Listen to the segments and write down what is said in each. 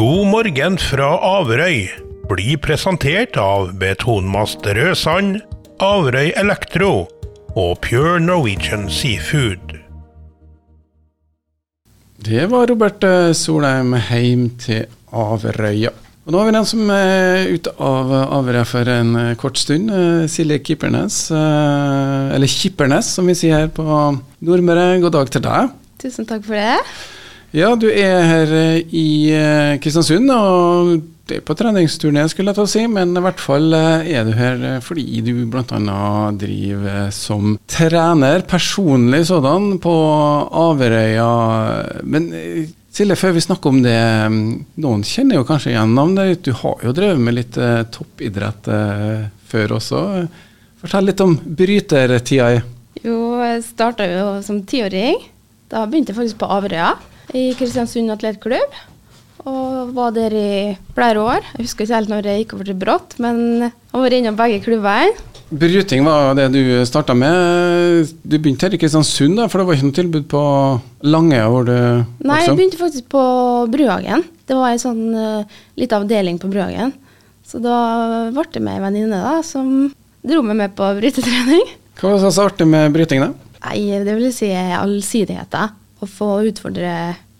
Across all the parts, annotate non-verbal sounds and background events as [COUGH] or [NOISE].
God morgen fra Averøy blir presentert av Betonmast Rødsand, Averøy Elektro og Pure Norwegian Seafood. Det var Robert eh, Solheim heim til Averøya. Og nå har vi den som er ute av Averøya for en eh, kort stund. eh, Silje Kippernes. Eller Kippernes, som vi sier her på Nordmøre. God dag til deg. Tusen takk for det. Ja, du er her eh, i eh, Kristiansund, og det er på treningsturné, skulle jeg ta og si, men i hvert fall eh, er du her fordi du bl.a. driver som trener, personlig sådan, på Averøya. Men Silje, før vi snakker om det, mm, noen kjenner jo kanskje igjen navnet ditt. Du har jo drevet med litt toppidrett før også. Fortell litt om brytertida. Jo, jeg starta jo som tiåring. Da begynte jeg faktisk på Averøya i Kristiansund atletklubb. Og var der i flere år. Jeg husker ikke helt når jeg gikk over til Brått, men jeg var innom begge klubbene. Bryting var det du starta med. Du begynte her i Kristiansund, da, for det var ikke noe tilbud på Lange? hvor du Nei, jeg begynte faktisk på Bruhagen. Det var en sånn uh, lita avdeling på Bruhagen. Så da ble det med ei venninne da, som dro meg med på brytetrening. Hva var det så artig med bryting, da? Nei, det vil si allsidigheten. Å få utfordre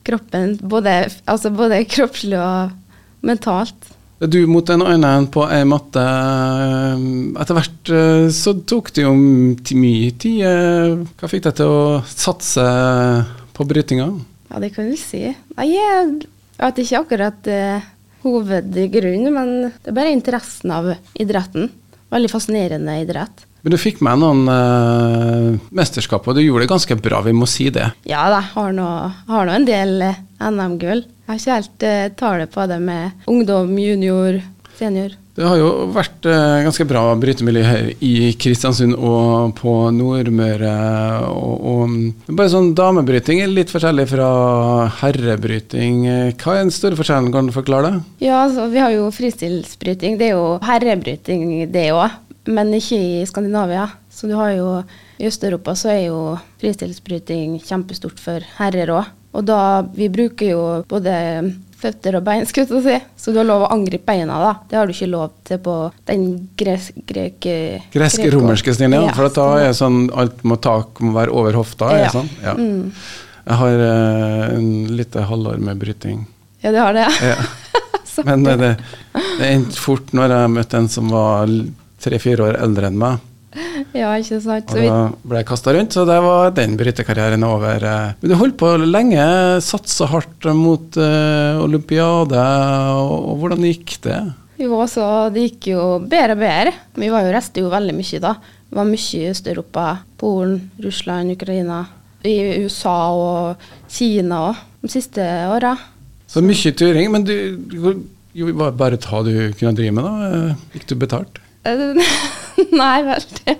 kroppen, både, altså både [LAUGHS] kroppslig og mentalt. Du mot en annen på ei matte. Etter hvert eh, så tok det jo mye tid. eh, Hva fikk deg til å satse på brytinga? Ja, det kan du si. Nei, jeg vet ikke akkurat uh, hovedgrunnen, men det er bare interessen av idretten. Veldig fascinerende idrett. Men du fikk med noen uh, mesterskap, og du gjorde det ganske bra, vi må si det. Ja da, har nå har nå en del eh, NM-gull. Jeg har ikke helt uh, tallet på det med ungdom, junior, senior. Det har jo vært uh, ganske bra brytemiljø her i Kristiansund og på Nordmøre. Og, og mm, bare sånn damebryting er litt forskjellig fra herrebryting. Hva er den store forskjellen, kan du forklare det? Ja, altså, vi har jo fristilsbryting. Det er jo herrebryting, det òg. Men ikke i Skandinavia. Så du har jo I Øst-Europa så er jo fristilsbryting kjempestort for herrer òg. Og da Vi bruker jo både føtter og bein, skulle jeg si. Så du har lov å angripe beina, da. Det har du ikke lov til på den gres, greke... Greske-romerske stilen, ja. For da er sånn alt må tak må være over hofta. Er Ja. sånn? Ja. Mm. Jeg har uh, en lite halvår med bryting. Ja, det har det. Ja. [LAUGHS] Men det, det endte fort når jeg møtte en som var tre-fire år eldre enn meg. Ja, ikke sant. Og da ble jeg kasta rundt, så det var den brytekarrieren over. eh. Men du holdt på lenge, satsa hardt mot uh, olympiade, og, og hvordan gikk det? jo, så det gikk jo bedre og bedre. Vi var jo reiste jo veldig mye, da. Vi var mye i Øst-Europa. Polen, Russland, Ukraina. I USA og Kina òg, de siste åra. Så mye turing, men du, jo, bare ta du kunne drive med, da? Fikk du betalt? [LAUGHS] Nei, veldig.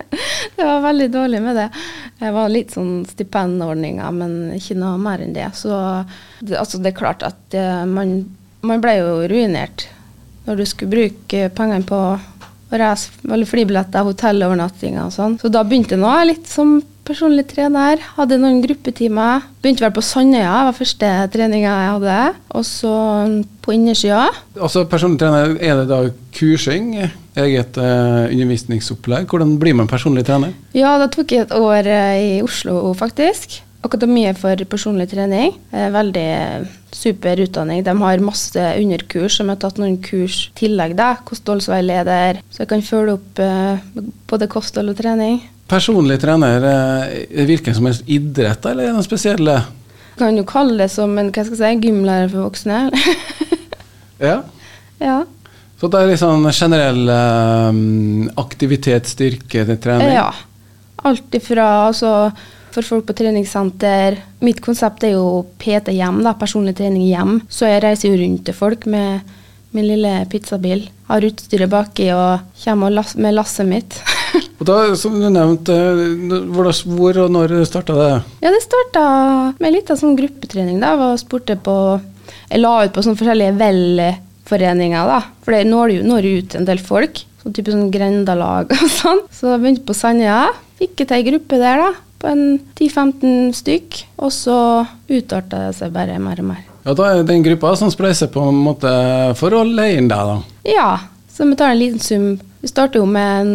Det var veldig dårlig med det. Det var litt sånn stipendordninger, men ikke noe mer enn det. Så det, altså det er klart at eh, man, man ble jo ruinert når du skulle bruke pengene på å reise, eller flybilletter, hotellovernattinger og sånn. Så da begynte jeg nå litt som personlig trener. Hadde noen gruppetimer. Begynte vel på Sandøya, var første treninga jeg hadde. Og så på innersida. Altså Personlig trener, er det da kursing? Eget eh, undervisningsopplegg? Hvordan blir man personlig trener? Ja, da tok jeg et år eh, i Oslo, faktisk. Akademiet for personlig trening. Eh, Veldig super utdanning. De har masse underkurs, som jeg har tatt noen kurs i tillegg. da, Kostholdsveileder. Så jeg kan følge opp både kosthold og trening. Personlig trener, eh, er hvilken som helst idrett, eller er det noe spesielle? Kan jo kalle det som en hva skal jeg si, gymlærer for voksne. [LAUGHS] Ja. ja. Så det er litt sånn generell um, aktivitet, styrke til trening? ja. Alt ifra altså, for folk på treningssenter. Mitt konsept er jo PT hjem, da, personlig trening hjem. Så jeg reiser jo rundt til folk med min lille pizzabil. Har utstyret baki og kommer med lasset mitt. [LAUGHS] Og da, som du nevnte, hvor, og når starta det? ja, det starta med litt av sånn gruppetrening. da, var og spurte på Jeg la ut på sånne forskjellige velforeninger, da. For det når jo når ut en del folk. Sånn type sånn grendalag og sånn. Så jeg begynte på Sandøya. Fikk til ei gruppe der, da. På en 10-15 stykk. Og så utarta det seg bare mer og mer. Ja, Da er det den gruppa som spleiser på en måte for å leie inn deg, da. Ja, så vi tar en liten sum. Vi starter jo med en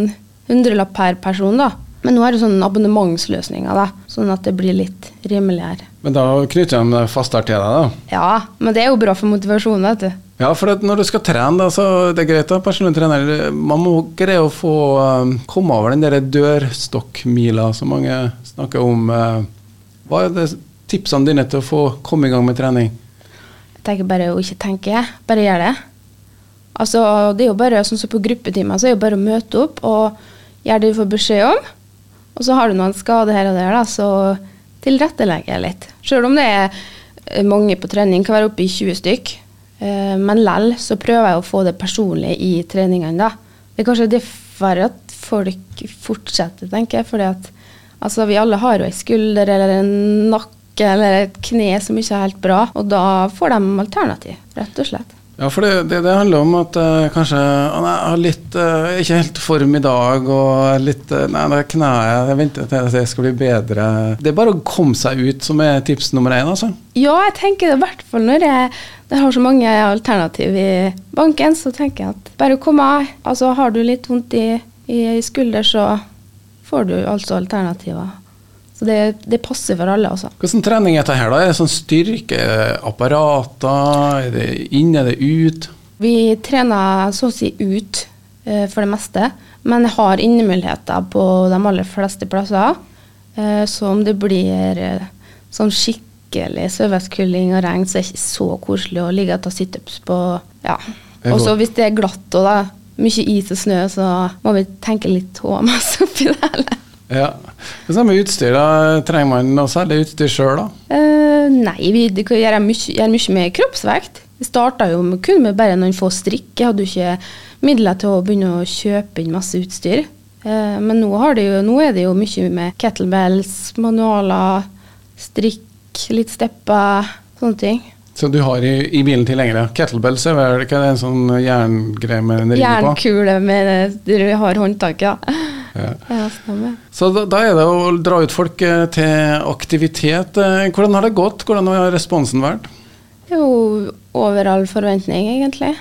hundrelapp per person, da. Men nå er det sånn abonnementsløsninger, da. Sånn at det blir litt rimeligere. Men da knytter de fastere til deg, da. Ja, men det er jo bra for motivasjonen, vet du. Ja, for når du skal trene, da, så det er greit da, personlig trener. Man må greie å få um, komme over den der dørstokkmila som mange snakker om. Uh, hva er det tipsene dine til å få komme i gang med trening? Jeg tenker bare å ikke tenke, bare gjøre det. Altså, det er jo bare sånn som på gruppetimer, så er det jo bare å møte opp og gjøre det du får beskjed om. Og så har du noen skader her og der, da, så tilrettelegger jeg litt. Selv om det er mange på trening, kan være oppe i 20 stykk. Eh, men lell så prøver jeg å få det personlig i treningene, da. Det er kanskje derfor at folk fortsetter, tenker jeg. fordi altså, vi alle har jo ei skulder eller en nakke eller et kne som ikke er helt bra, og da får de alternativ, rett og slett. Ja, for det, det, det handler om at uh, kanskje han har litt uh, Ikke helt form i dag, og litt uh, Nei, det er kneet Jeg venter til det skal bli bedre. Det er bare å komme seg ut som er tips nummer én, altså. Ja, jeg tenker det i hvert fall når jeg, jeg har så mange alternativ i banken, så tenker jeg at bare kom av. Altså, har du litt vondt i, i skulder, så får du altså alternativer. Så det, det, passer for alle. altså. Hvordan trening er dette her? da? Er det sånn styrke, apparater, er det inn, er det ut? Vi trener så å si ut eh, for det meste, men har innemuligheter på de aller fleste plasser. Eh, så om det blir eh, sånn skikkelig søveskulling og regn, så er det ikke så koselig å ligge og ta situps på ja. Og så hvis det er glatt og da, mye is og snø, så må vi tenke litt HMS oppi det hele. Ja. Hva med utstyr? da? Trenger man noe særlig utstyr sjøl, da? Uh, nei, vi gjør mye, mye med kroppsvekt. Vi starta jo med, kun med bare noen få strikk. Jeg hadde jo ikke midler til å begynne å kjøpe inn masse utstyr. Uh, men nå, jo, nå, er det jo mye med kettlebells, manualer, strikk, litt stepper, sånne ting. Så du har i, i bilen tilgjengelig kettlebells? Er vel ikke det en sånn jerngreie med en ring på? Jernkule med du har håndtak, ja. Ja. ja Så da, da, er det å dra ut folk eh, til aktivitet. Eh, hvordan har det gått? Hvordan har responsen vært? Jo, over all forventning, egentlig.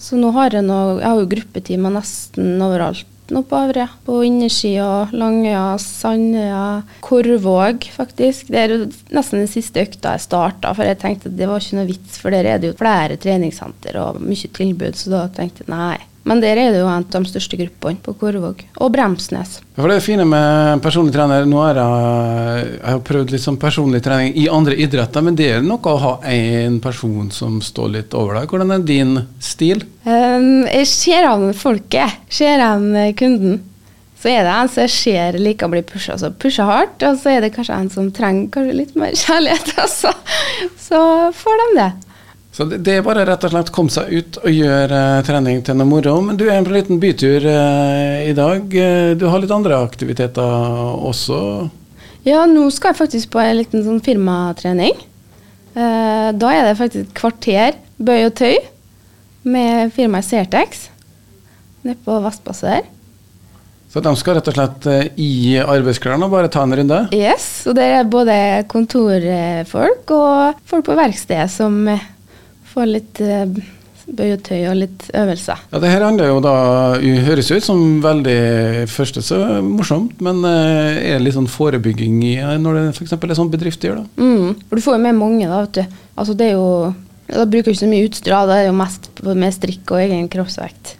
Så nå har jeg, noe, jeg har jo gruppetimer nesten overalt nå på Averøya. På innersida, Langøya, Sandøya, Korvåg, faktisk. Det er jo nesten den siste økta jeg starta, for jeg tenkte det var ikke noe vits, for der er det jo flere treningssenter og mye tilbud, så da tenkte jeg nei. Men der er det jo en av de største gruppene på Korvåg. Og Bremsnes. Ja, for Det er fine med personlig trener. Nå har jeg, jeg har prøvd litt sånn personlig trening i andre idretter, men det er noe å ha én person som står litt over deg. Hvordan er din stil? Um, jeg ser an folket. Ser an kunden. Så er det en som jeg ser liker å bli pusha, så pusher hardt. Og så er det kanskje en som trenger kanskje litt mer kjærlighet, [LAUGHS] altså. Så får de det. Så det, det, er bare rett og slett komme seg ut og gjøre uh, trening til noe moro. Men du er på en liten bytur uh, i dag. Uh, du har litt andre aktiviteter også? Ja, nå skal jeg faktisk på en liten sånn firmatrening. da er det faktisk et kvarter bøy og tøy med firmaet Certex nede på Vestpasset der. Så de skal rett og slett i arbeidsklærne og bare ta en runde? Yes, og det er både kontorfolk og folk på verkstedet som få litt uh, bøyetøy og litt øvelser. Ja, det her handler jo da, høres ut som veldig første så morsomt, men uh, er det litt sånn forebygging i når det f.eks. er sånn bedrift gjør? da? Mm, for du får jo med mange, da. vet du. Altså det er jo, Da bruker du ikke så mye utstyr, da er jo mest med strikk og egen kroppsvekt.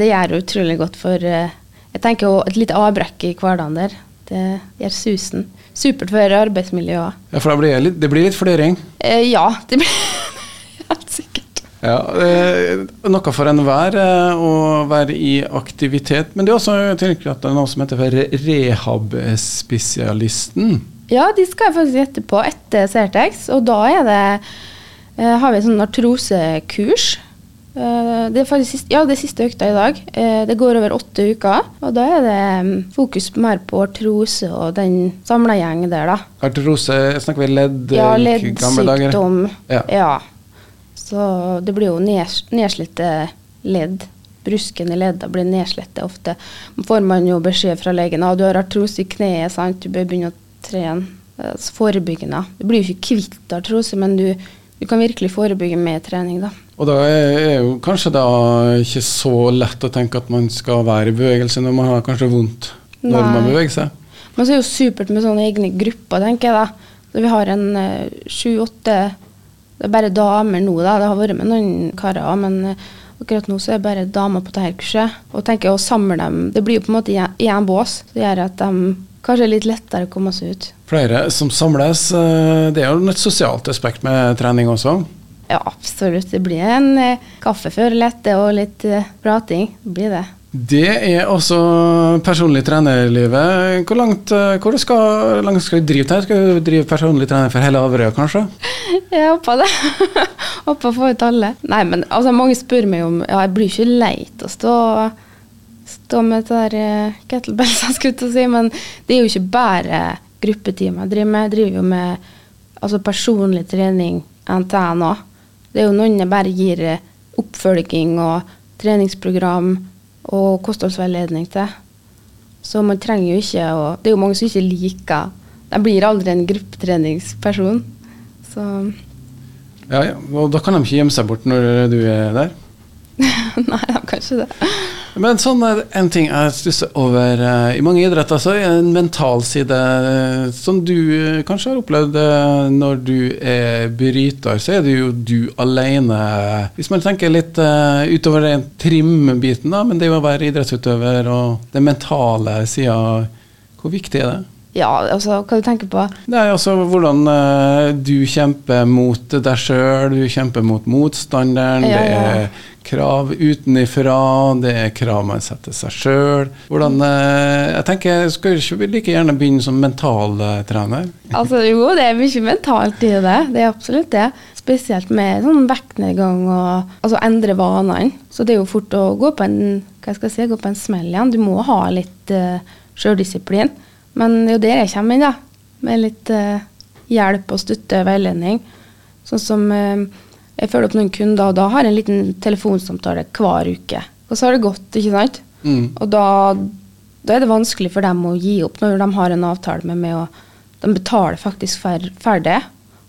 Det gjør utrolig godt for Jeg tenker jo et lite avbrekk i hverdagen der. Det gjør susen. Supert for arbeidsmiljøet. Ja, for det blir litt, det blir litt fløring? ja, det blir. [LAUGHS] Ja, eh, Noe for enhver eh, å være i aktivitet. Men det er også tilknyttet noe som heter rehab-spesialisten. Ja, de skal jeg faktisk gjette på etter Certex. Og da det, eh, har vi sånn artrosekurs. Eh, det er siste, ja, det er siste økta i dag. Eh, det går over åtte uker. Og da er det mm, fokus mer på artrose og den samla gjeng der, da. Artrose, snakker vi ledd? Ja, leddsykdom. Ja. ja. Så det blir jo nedslitte ledd. Brusken i ledda blir nedslitte ofte. Får man jo beskjed fra legen at du har artrose i kneet, sant? du bør begynne å trene. Altså forebyggende. Du blir jo ikke kvitt artrose, men du du kan virkelig forebygge med trening, da. Og da er jo kanskje da ikke så lett å tenke at man skal være i bevegelse når man har kanskje vondt når Nei. man beveger seg. Men så er det jo supert med sånne egne grupper, tenker jeg da. Så vi har en sju-åtte Det er bare damer nå, da. Det har vært med noen karer òg, men eh, akkurat nå så er det bare damer på dette kurset. Og tenker å samle dem Det blir jo på en måte i en- bås. Det gjør at de kanskje er litt lettere å komme seg ut. Flere som samles. eh, Det er jo et sosialt aspekt med trening også. Ja, absolutt. Det blir en eh, kaffe før lette og litt prating. Det blir det. Det er også personlig trenerlivet. Hvor langt, eh, hvor skal, langt skal du drive til? Skal du drive personlig trener for hele Averøya, kanskje? [LAUGHS] Jeg håper det. [LAUGHS] håper å få ut alle. Nei, men altså, mange spør meg om Ja, jeg blir ikke leit å stå, stå med det der uh, kettlebells, [LAUGHS] jeg skulle å si, men det er jo ikke bare gruppetimer jeg driver med. Jeg driver jo med altså, personlig trening, NTN òg. Det er jo noen jeg bare gir eh, oppfølging og treningsprogram og kostholdsveiledning til. Så man trenger jo ikke å Det er jo mange som ikke liker Jeg blir aldri en gruppetreningsperson. Så Ja, ja. Og da kan de ikke gjemme seg bort når du er der. [LAUGHS] Nei, de kan ikke det. Men sånn er en ting jeg stusser over eh, i mange idretter, så er en mental side eh, som du eh, kanskje har opplevd når du er bryter, så er det jo du alene. Hvis man tenker litt utover den trimbiten, da, men det å være idrettsutøver og den mentale sida, hvor viktig er det? Ja, altså, hva du tenker på? Er altså hvordan uh, du kjemper mot deg sjøl, du kjemper mot motstanderen. Ja, Det er krav utenifra, det er krav man setter seg sjøl. Hvordan uh, Jeg tenker, skal ikke ikke like gjerne begynne som mentaltrener? Altså, jo, det er mye mentalt i det. Det er absolutt det. Spesielt med sånn vektnedgang og altså endre vanene. Så det er jo fort å gå på en hva skal jeg si, gå på en smell igjen. Du må ha litt uh, sjøldisiplin. Men det er jo der jeg kommer inn, da. Med litt eh, hjelp og støtte og veiledning. Sånn som eh, jeg følger opp noen kunder, og da har jeg en liten telefonsamtale hver uke. Og så har det gått, ikke sant? Mm. Og da, da er det vanskelig for dem å gi opp når de har en avtale med meg, og de betaler faktisk fer ferdig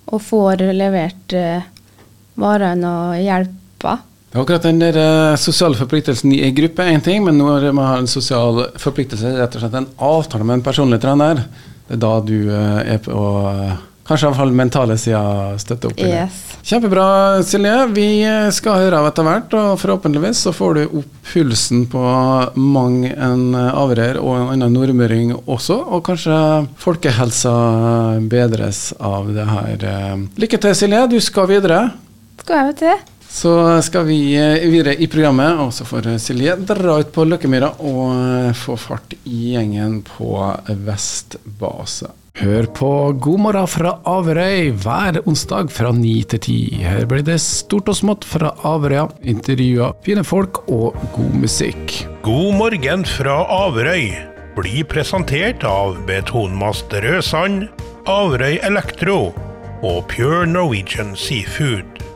og får levert eh, varene og hjelpa. Det er akkurat den der eh, sosiale forpliktelsen i en gruppe er én ting, men når man har en sosial forpliktelse, rett og slett en avtale med en personlig trener, det er da du eh, er på å, Kanskje i hvert fall mentale sida støtter opp. Yes. Kjempebra, Silje. Vi eh, skal høre av etter hvert, og forhåpentligvis så får du opp pulsen på mang en eh, avrer og en annen nordmøring også, og kanskje folkehelsa bedres av det her. eh. Lykke til, Silje. Du skal videre. Skal jeg vet det? Så skal vi eh, videre i programmet, og så får Silje dra ut på Løkkemyra og eh, få fart i gjengen på Vestbase. Hør på God morgen fra Averøy hver onsdag fra ni til ti. Her blir det stort og smått fra Averøya, intervjuer, fine folk og god musikk. God morgen fra Averøy blir presentert av Betonmast Rødsand, Averøy Elektro og Pure Norwegian Seafood.